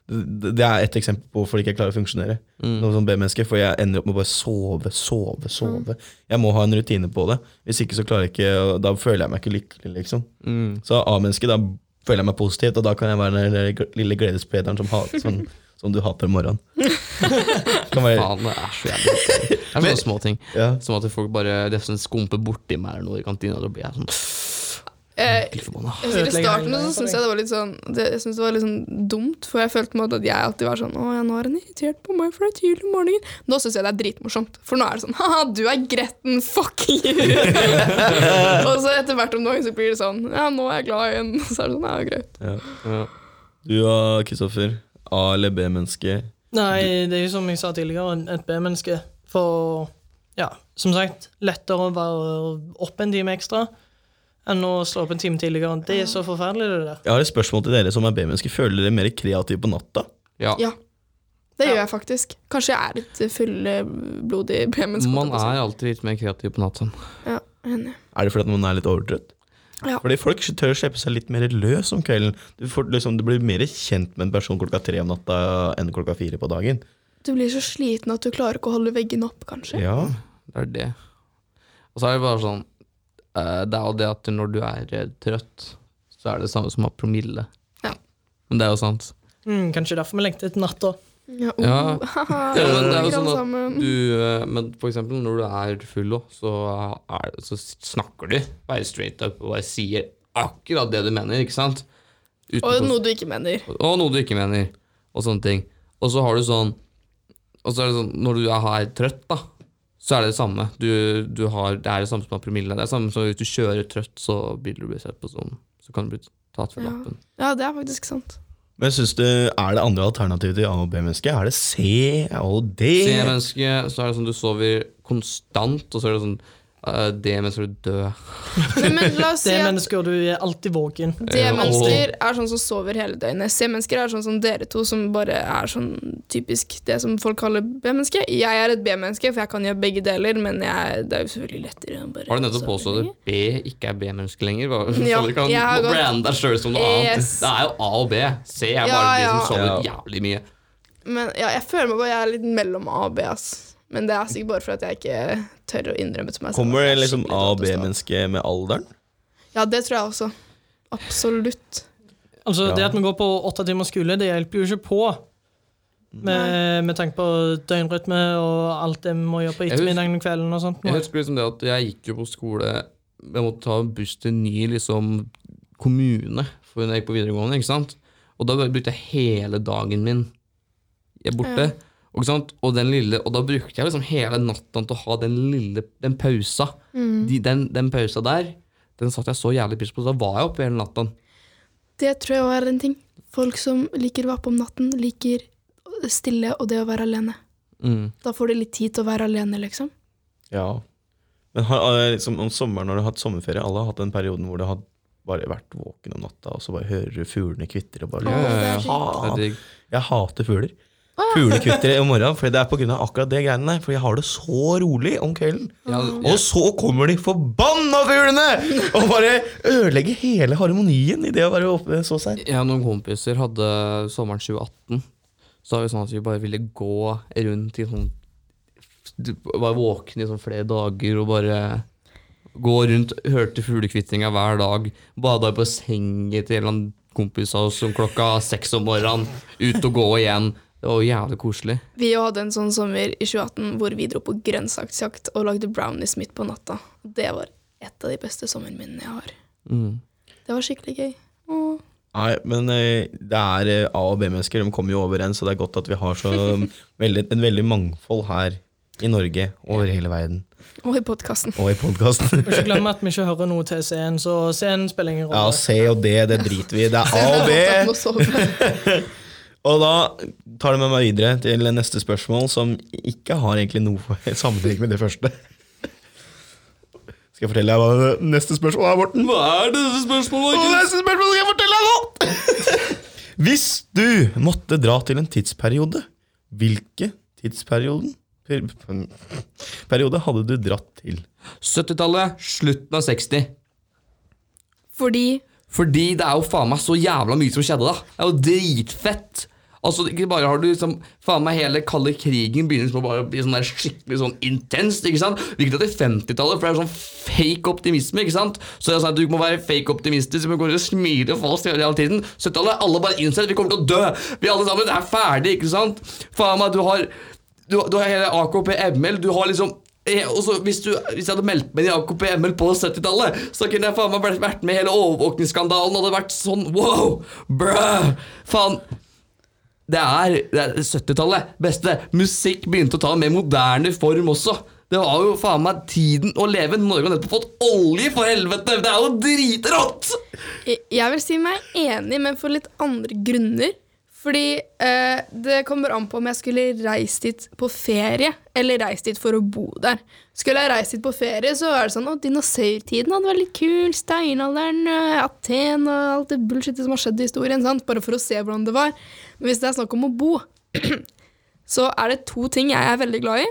det det er et eksempel på hvorfor jeg ikke klarer å funksjonere. Noe sånn B-menneske, For jeg ender opp med å bare sove, sove, sove. Jeg må ha en rutine på det. Hvis ikke så klarer jeg ikke Da føler jeg meg ikke lykkelig, liksom. mm. Så A-menneske, da føler jeg meg positivt, og da kan jeg være den lille gledessprederen som, hat, som, som du hater om morgenen. Kan Faen, det er så jævlig. Det er sånne små ting. ja. Som at folk bare nesten skumper borti meg eller noe i kantina. Da blir jeg sånn Eh, forbanna. I starten så syns jeg det var litt sånn det, Jeg synes det var litt sånn dumt, for jeg følte på en måte at jeg alltid var sånn Å ja, nå er han irritert på meg for det er tidlig om morgenen. Nå syns jeg det er dritmorsomt, for nå er det sånn Haha, du er gretten, fuck you! og så etter hvert om dagen så blir det sånn Ja, nå er jeg glad igjen. Så er det sånn, ja, greit. Ja. Ja. Du og Kristoffer, A- eller B-menneske? Nei, det er jo som jeg sa tidligere, et B-menneske. For ja, som sagt, lettere å være opp en time ekstra enn å slå opp en time tidligere. Det er så forferdelig, det der. Jeg har et spørsmål til dere som er B-mennesker. Føler dere mer kreative på natta? Ja. Ja. Det gjør jeg faktisk. Kanskje jeg er litt fullblodig B-menneske. Man er alltid litt mer kreativ på natten. Ja, enig. Er det fordi at man er litt overtrøtt? Ja. Fordi folk tør å slippe seg litt mer løs om kvelden. Du, får, liksom, du blir mer kjent med en person klokka tre om natta enn klokka fire på dagen. Du blir så sliten at du klarer ikke å holde veggen opp, kanskje. Ja. Det er det. Og så er det bare sånn Det er jo det at når du er eh, trøtt, så er det samme som å ha promille. Ja. Men det er jo sant. Mm, kanskje derfor vi lengter etter natta. Ja, Ja. oh, haha, Ja, men det er jo sånn at. Du, eh, men for eksempel når du er full òg, så, er, så snakker du bare straight up og bare sier akkurat det du mener, ikke sant? Uten Og noe du ikke mener. og noe du ikke mener, og sånne ting. Og så har du sånn Og så er det sånn, når du er trøtt, da, så er det det samme. Du, du har, det er det samme som har promille. Det er det samme som hvis du kjører trøtt, så vil du bli sett på sånn. Så kan du bli tatt for Ja. lappen. Ja, det er faktisk sant. Men synes du, Er det andre alternativer til A- og B-menneske? Er det C og D? C-menneske, så er det sånn du sover konstant, og så er det sånn uh, D-mennesker er du dør. Men si det er mennesker du er alltid våken. D-mennesker er sånn som sover hele døgnet. C-mennesker er sånn som dere to, som bare er sånn typisk det som folk kaller B-menneske. Jeg er et B-menneske, for jeg kan gjøre begge deler, men jeg, det er jo selvfølgelig lettere Har du nettopp påstått at B ikke er B-menneske lenger? Ja, du kan jeg har gått- brande deg sjøl som noe annet. Yes. Det er jo A og B. C er Ja, bare de ja. som sover Ja. jævlig mye. Men ja, jeg føler meg bare jeg er litt mellom A og B, ass. Men det er sikkert bare fordi jeg ikke tør å innrømme til meg selv. Kommer det liksom A- og. B-menneske med alderen? Ja, det tror jeg også. Absolutt. Altså, Ja. Det at man går på åtte timer skole, det hjelper jo ikke på. Med, med tanke på døgnrytme og alt det vi må gjøre på ettermiddagen og kvelden og sånt. Jeg husker liksom det at jeg gikk jo på skole Jeg måtte ta buss til ny liksom, kommune for når jeg gikk på videregående. ikke sant? Og da brukte jeg hele dagen min borte. Ja. Og, sant? Og, den lille, og da brukte jeg liksom hele natta til å ha den lille Den pausa. De, den, den pausa der, den satte jeg så jævlig pris på. Så da var jeg oppe hele natta. Det tror jeg også er en ting. Folk som liker å være oppe om natten, liker stille og det å være alene. Mm. Da får de litt tid til å være alene, liksom. Ja. Men har, eh, liksom, om sommeren når du har hatt sommerferie, alle har hatt den perioden hvor du har bare vært våken om natta, og så bare hører du fuglene kvitre og bare Ja, ja, ja. Jeg hater fugler. Fugler kvitrer om morgenen, for det er av akkurat det greiene der. For jeg har det så rolig om kvelden. Ja, Og så kommer de forbanna fuglene! Og bare ødelegger hele harmonien i det å være oppe så seint. Jeg og noen kompiser hadde sommeren 2018. Så var det sånn at vi bare ville gå rundt i sånn Være våkne i sånn flere dager og bare gå rundt, hørte fuglekvitringa hver dag. Bada på bassenget til en eller annen kompis av oss om klokka seks om morgenen. Ut og gå igjen. Det var jævlig koselig. Vi hadde en sånn sommer i 2018 hvor vi dro på grønnsaksjakt og lagde brownies midt på natta. Det var et av de beste sommerminnene jeg har. Mm. Det var skikkelig gøy. Åh. Nei, men eh, det er eh, A- og B-mennesker. De kommer jo overens, så det er godt at vi har så veldig, en veldig mangfold her i Norge, over hele verden, Og i podkasten. og i podkasten. Og ikke glem at vi ikke hører noe til C-en, så C-en spiller ingen Ja. C og D, det driter vi i. Det er A og B. Og da tar det med meg videre til neste spørsmål, som ikke har egentlig noe sammenheng med det første. Skal jeg fortelle deg hva neste spørsmål er, Morten? Hva er dette spørsmålet? Og neste spørsmål skal jeg fortelle deg nå! Hvis du måtte dra til en tidsperiode, hvilke tidsperioden per, periode hadde du dratt til? 70-tallet, slutten av 60. Fordi Fordi det er jo faen meg så jævla mye som skjedde da. Det er jo dritfett. Altså, ikke bare har du liksom Faen meg hele kalde krigen begynner liksom å bli sånn der skikkelig sånn intenst. ikke sant? Gikk da til 50-tallet, for det er sånn fake optimisme. ikke sant? Så det er sånn at Du må være fake optimistisk, du må gå og smile falskt hele tiden. 70-tallet, alle bare innser at vi kommer til å dø. Vi alle sammen er ferdige, ikke sant? Faen meg, du har du, du har hele AKP ML, du har liksom Eh, og så hvis, du, hvis jeg hadde meldt meg i AKP ML på 70-tallet, så kunne jeg faen meg vært- med i hele overvåkningsskandalen, hadde vært sånn wow, bruh, faen. Det er, er 70-tallet. Beste. Musikk begynte å ta en mer moderne form også. Det var jo faen meg tiden å leve. Norge har nettopp fått olje, for helvete! Det er jo dritrått! Jeg vil si meg enig, men for litt andre grunner. Fordi eh, det kommer an på om jeg skulle reist dit på ferie, eller reist dit for å bo der. Skulle jeg reist dit på ferie, så er det sånn at dinosaurtiden hadde vært litt kul. Steinalderen, eh, Aten og alt det bullshitet som har skjedd i historien. Sant? Bare for å se hvordan det var. Men hvis det er snakk om å bo, så er det to ting jeg er veldig glad i.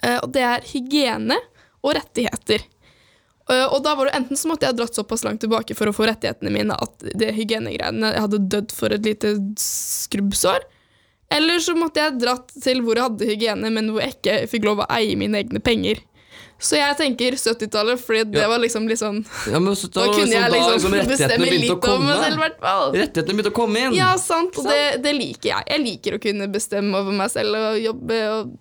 Eh, og det er hygiene og rettigheter. Eh, og da var det enten så måtte jeg dratt såpass langt tilbake for å få rettighetene mine at det hygienegreiene jeg hadde dødd for et lite skrubbsår. Eller så måtte jeg dratt til hvor jeg hadde hygiene, men hvor jeg ikke fikk lov å eie mine egne penger. Så jeg tenker 70-tallet, fordi det Ja. var liksom litt sånn Ja, men Da kunne jeg liksom bestemme rettighetene begynte litt om meg selv, i hvert fall. Rettighetene begynte å komme inn. Ja, sant. Og det, det liker jeg. Jeg liker å kunne bestemme over meg selv og jobbe og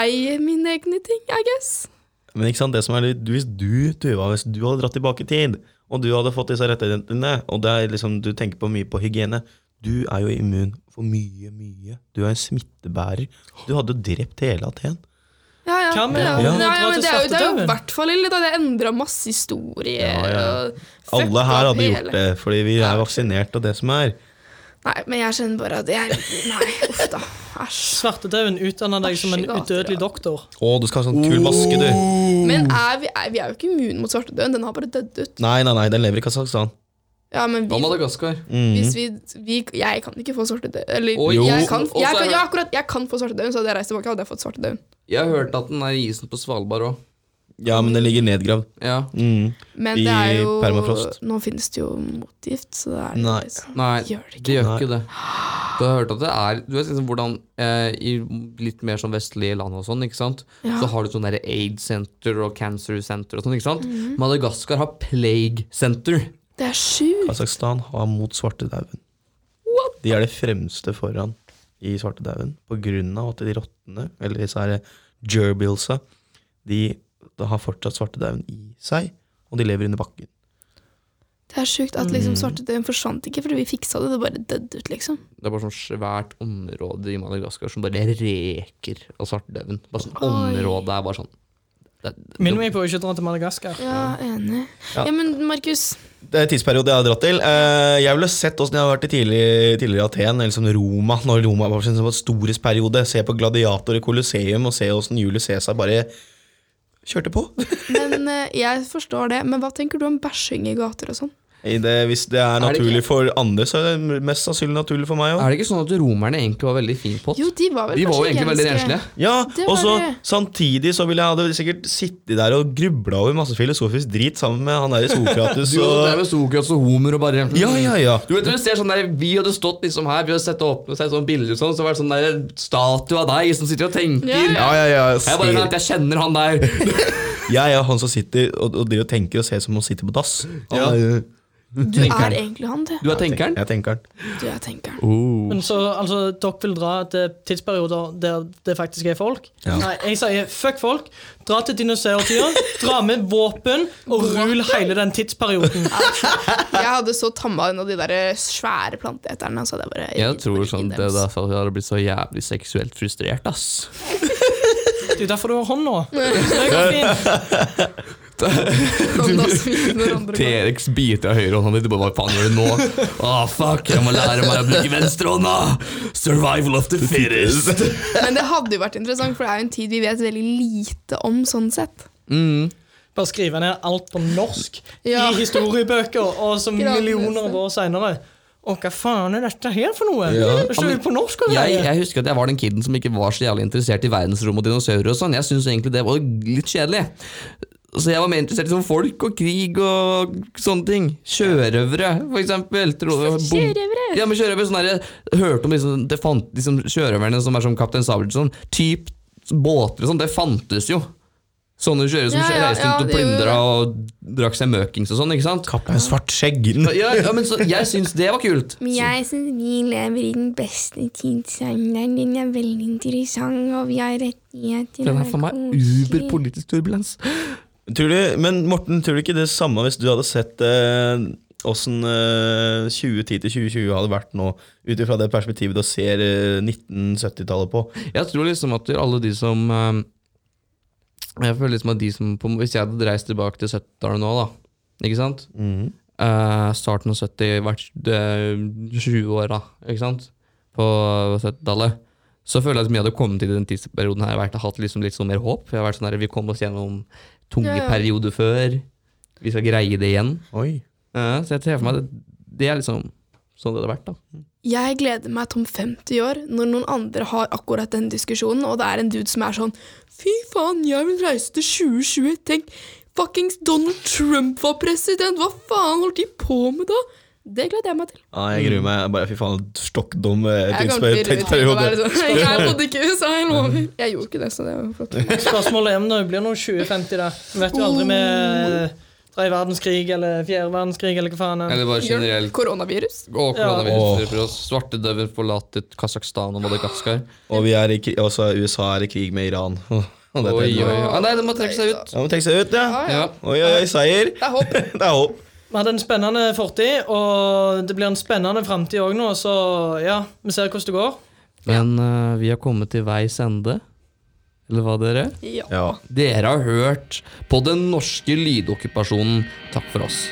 eie mine egne ting, I guess. Men ikke sant, det som er litt, hvis du, Tuva, hvis du hadde dratt tilbake i tid, og du hadde fått disse rettighetene, og det er liksom, du tenker på mye på hygiene Du er jo immun for mye, mye. Du er en smittebærer. Du hadde jo drept hele Aten. Ja, ja. Ja. å ja. ja, men det er jo, det er jo i hvert fall ille. Det endra masse historier. Ja, ja. og Alle her hadde gjort det, fordi vi er vaksinert og det som er. Nei, men jeg kjenner bare at jeg Nei, uff da. Æsj. Svartedauden utdanner deg som en Æsj, gater, udødelig ja. doktor. Å, du skal ha sånn kul maske, du. Men er vi, er, vi er jo ikke immune mot svartedauden. Den har bare dødd ut. Nei, nei, nei, den lever i Kasakhstan. Ja, men Hva vi, Madagaskar? Mhm. hvis vi, vi Jeg kan ikke få svartedauden. Eller Oi, jeg, jo. kan, Og så jeg, er kan, det- ja, akkurat, jeg kan få svartedauden, så hadde jeg reist tilbake, hadde jeg fått svartedauden. Jeg har hørt at den er i isen på Svalbard òg. Ja, men den ligger nedgravd. Ja. Mm. Men I det er jo permafrost. Nå finnes det jo motgift, så det er Nei. liksom Nei, Gjør det ikke. det gjør Nei. ikke det. Du har hørt at det er Du vet liksom hvordan eh, I litt mer sånn vestlige land og sånn, ikke sant Ja. Så har du sånn der AIDS Center og Cancer Center og sånn, ikke sant? Mhm. Madagaskar har Plague Center. Det er sjukt. Kasakhstan har mot svartedauden. De er det fremste foran i svartedauden på grunn av at de rottene, eller disse gerbilsa, de, de har fortsatt svartedauden i seg, og de lever under bakken. Det er sjukt at Mm. liksom svartedauden forsvant ikke fordi vi fiksa det, det bare døde ut, liksom. Det er bare sånn svært område i Madagaskar som bare reker av svartedauden. Bare sånn område er bare sånn det, Minn meg på å ikke dra til Madagaskar. Ja, enig. Ja. Ja, men Markus, Det er en tidsperiode jeg har dratt til. Eh, Jeg ville sett åssen jeg har vært i tidlig, tidligere Aten, eller som Roma, når Roma var sin storhetsperiode. Se på Gladiator i Colosseum og se åssen Julius Cæsar bare kjørte på. men eh, jeg forstår det. Men hva tenker du om bæsjing i gater og sånn? I det, hvis det er naturlig naturlig det for andre, så er det mest sannsynlig naturlig for meg òg. Er det ikke sånn at romerne egentlig var veldig fin pott? Jo, de var vel De var jo egentlig veldig renslige. Ja, og så samtidig så ville jeg hadde sikkert sittet der og grubla over masse filosofisk drit sammen med han der i Sokrates Du og Du med Sokrates og Homer og bare Ja, ja, ja. Du vet, du ser sånn der, Vi hadde stått liksom her, vi hadde sett opp sett sånn bilder og sånn, så var det sånn der statue av deg som sitter og tenker. Ja, Ja, ja, ja. Jeg bare jeg kjenner han der. Jeg er han som sitter og, og og tenker og ser som om han sitter på dass. Ja. Han tenkeren. Du er egentlig han, du. Du er tenkeren? Jeg tenker han. Du er tenkeren. Oh. Men så, altså, dere vil dra til tidsperioder der det faktisk er folk? Ja. Nei, jeg sier fuck folk. Dra til dinosaurtida, dra med våpen og rul hele den tidsperioden. Jeg hadde så tamma en av de der svære planteeterne. Så det var Jeg tror sånn det er derfor jeg hadde blitt så jævlig seksuelt frustrert, ass. Det er derfor du har hånd nå. Det går fint. T-rex biter av høyrehånda di. Du bare, Hva faen gjør du nå? Åh, fuck, jeg må lære meg å bruke venstrehånda! Survival of the fittest. Men det hadde jo vært interessant, for det er jo en tid vi vet veldig lite om sånn sett. Mm. Bare skrive ned alt på norsk Ja. i historiebøker, og så millioner av år seinere. Å, hva faen er dette her for noe? Ja. Det på norsk Jeg, jeg husker at jeg var den kiden som ikke var så jævlig interessert i verdensrom og dinosaurer og sånn. Jeg syns egentlig det var litt kjedelig. Så jeg var mer interessert i sånn folk og krig og sånne ting. Sjørøvere, for eksempel. Sjørøvere? Ja, men sjørøvere, sånn der, jeg hørte om liksom, det fant, liksom, sjørøverne som er som Kaptein Sabeltann. Sånn, typ båter og sånn, det fantes jo. Sånne sjørøvere som Ja, ja, reiste ja, rundt og plyndra og drakk seg møkings og sånn, ikke sant? Kaptein Svart skjegg. Ja, ja, men så, jeg syns det var kult. Men jeg syns vi lever i den beste tidsalderen. Den er veldig interessant, og vi har rettigheter. Den er for meg uberpolitisk uber politisk turbulens. Tror du, men Morten, tror du ikke det samme hvis du hadde sett eh, åssen eh, 2010 til 2020 hadde vært nå, ut ifra det perspektivet du ser eh, 1970-tallet på? Jeg tror liksom at alle de som eh, Jeg føler liksom at de som på, Hvis jeg hadde reist tilbake til 70-tallet nå, da, ikke sant? Eh, starten av 70, vært eh, 20 år, da, ikke sant? På 70-tallet. Så føler jeg at vi hadde kommet til den tidsperioden her vært, hatt liksom litt sånn mer håp. Jeg har vært sånn her, vi kom oss gjennom tunge Ja, ja. perioder før. Vi skal greie det igjen. Oi. Eh, så jeg ser for meg det, det er liksom sånn det hadde vært, da. Jeg gleder meg til om 50 år, når noen andre har akkurat den diskusjonen, og det er en dude som er sånn Fy faen, jeg vil reise til 2020. Tenk, fuckings Donald Trump var president. Hva faen holdt de på med da? Det gleder jeg meg til. Ja, jeg gruer meg. Bare Fy faen, stokk dum eh, tidsperiode. Jeg bodde ikke i USA, jeg lover. Jeg gjorde ikke det, så det var flott. Spørsmålet er om det blir noe 2050 da. Vet jo aldri med tredje verdenskrig eller fjerde verdenskrig eller hva faen. Eller bare generelt Koronavirus. Og Ja. koronavirus for. Svartedauden forlater Kasakhstan og Madagaskar. Og vi er i, også USA er i krig med Iran. Det Oi, oi, oi. Ah, nei, det må trekke seg ut. Ja, må trekke seg ut, ja. Ja, ja. Ja. Oi, oi, oi, seier. Det er håp. Det er håp. Vi hadde en spennende fortid, og det blir en spennende framtid òg nå, så ja, vi ser hvordan det går. Men uh, vi har kommet til veis ende. Eller hva, dere? Ja. Ja. Dere har hørt på den norske lydokkupasjonen. Takk for oss.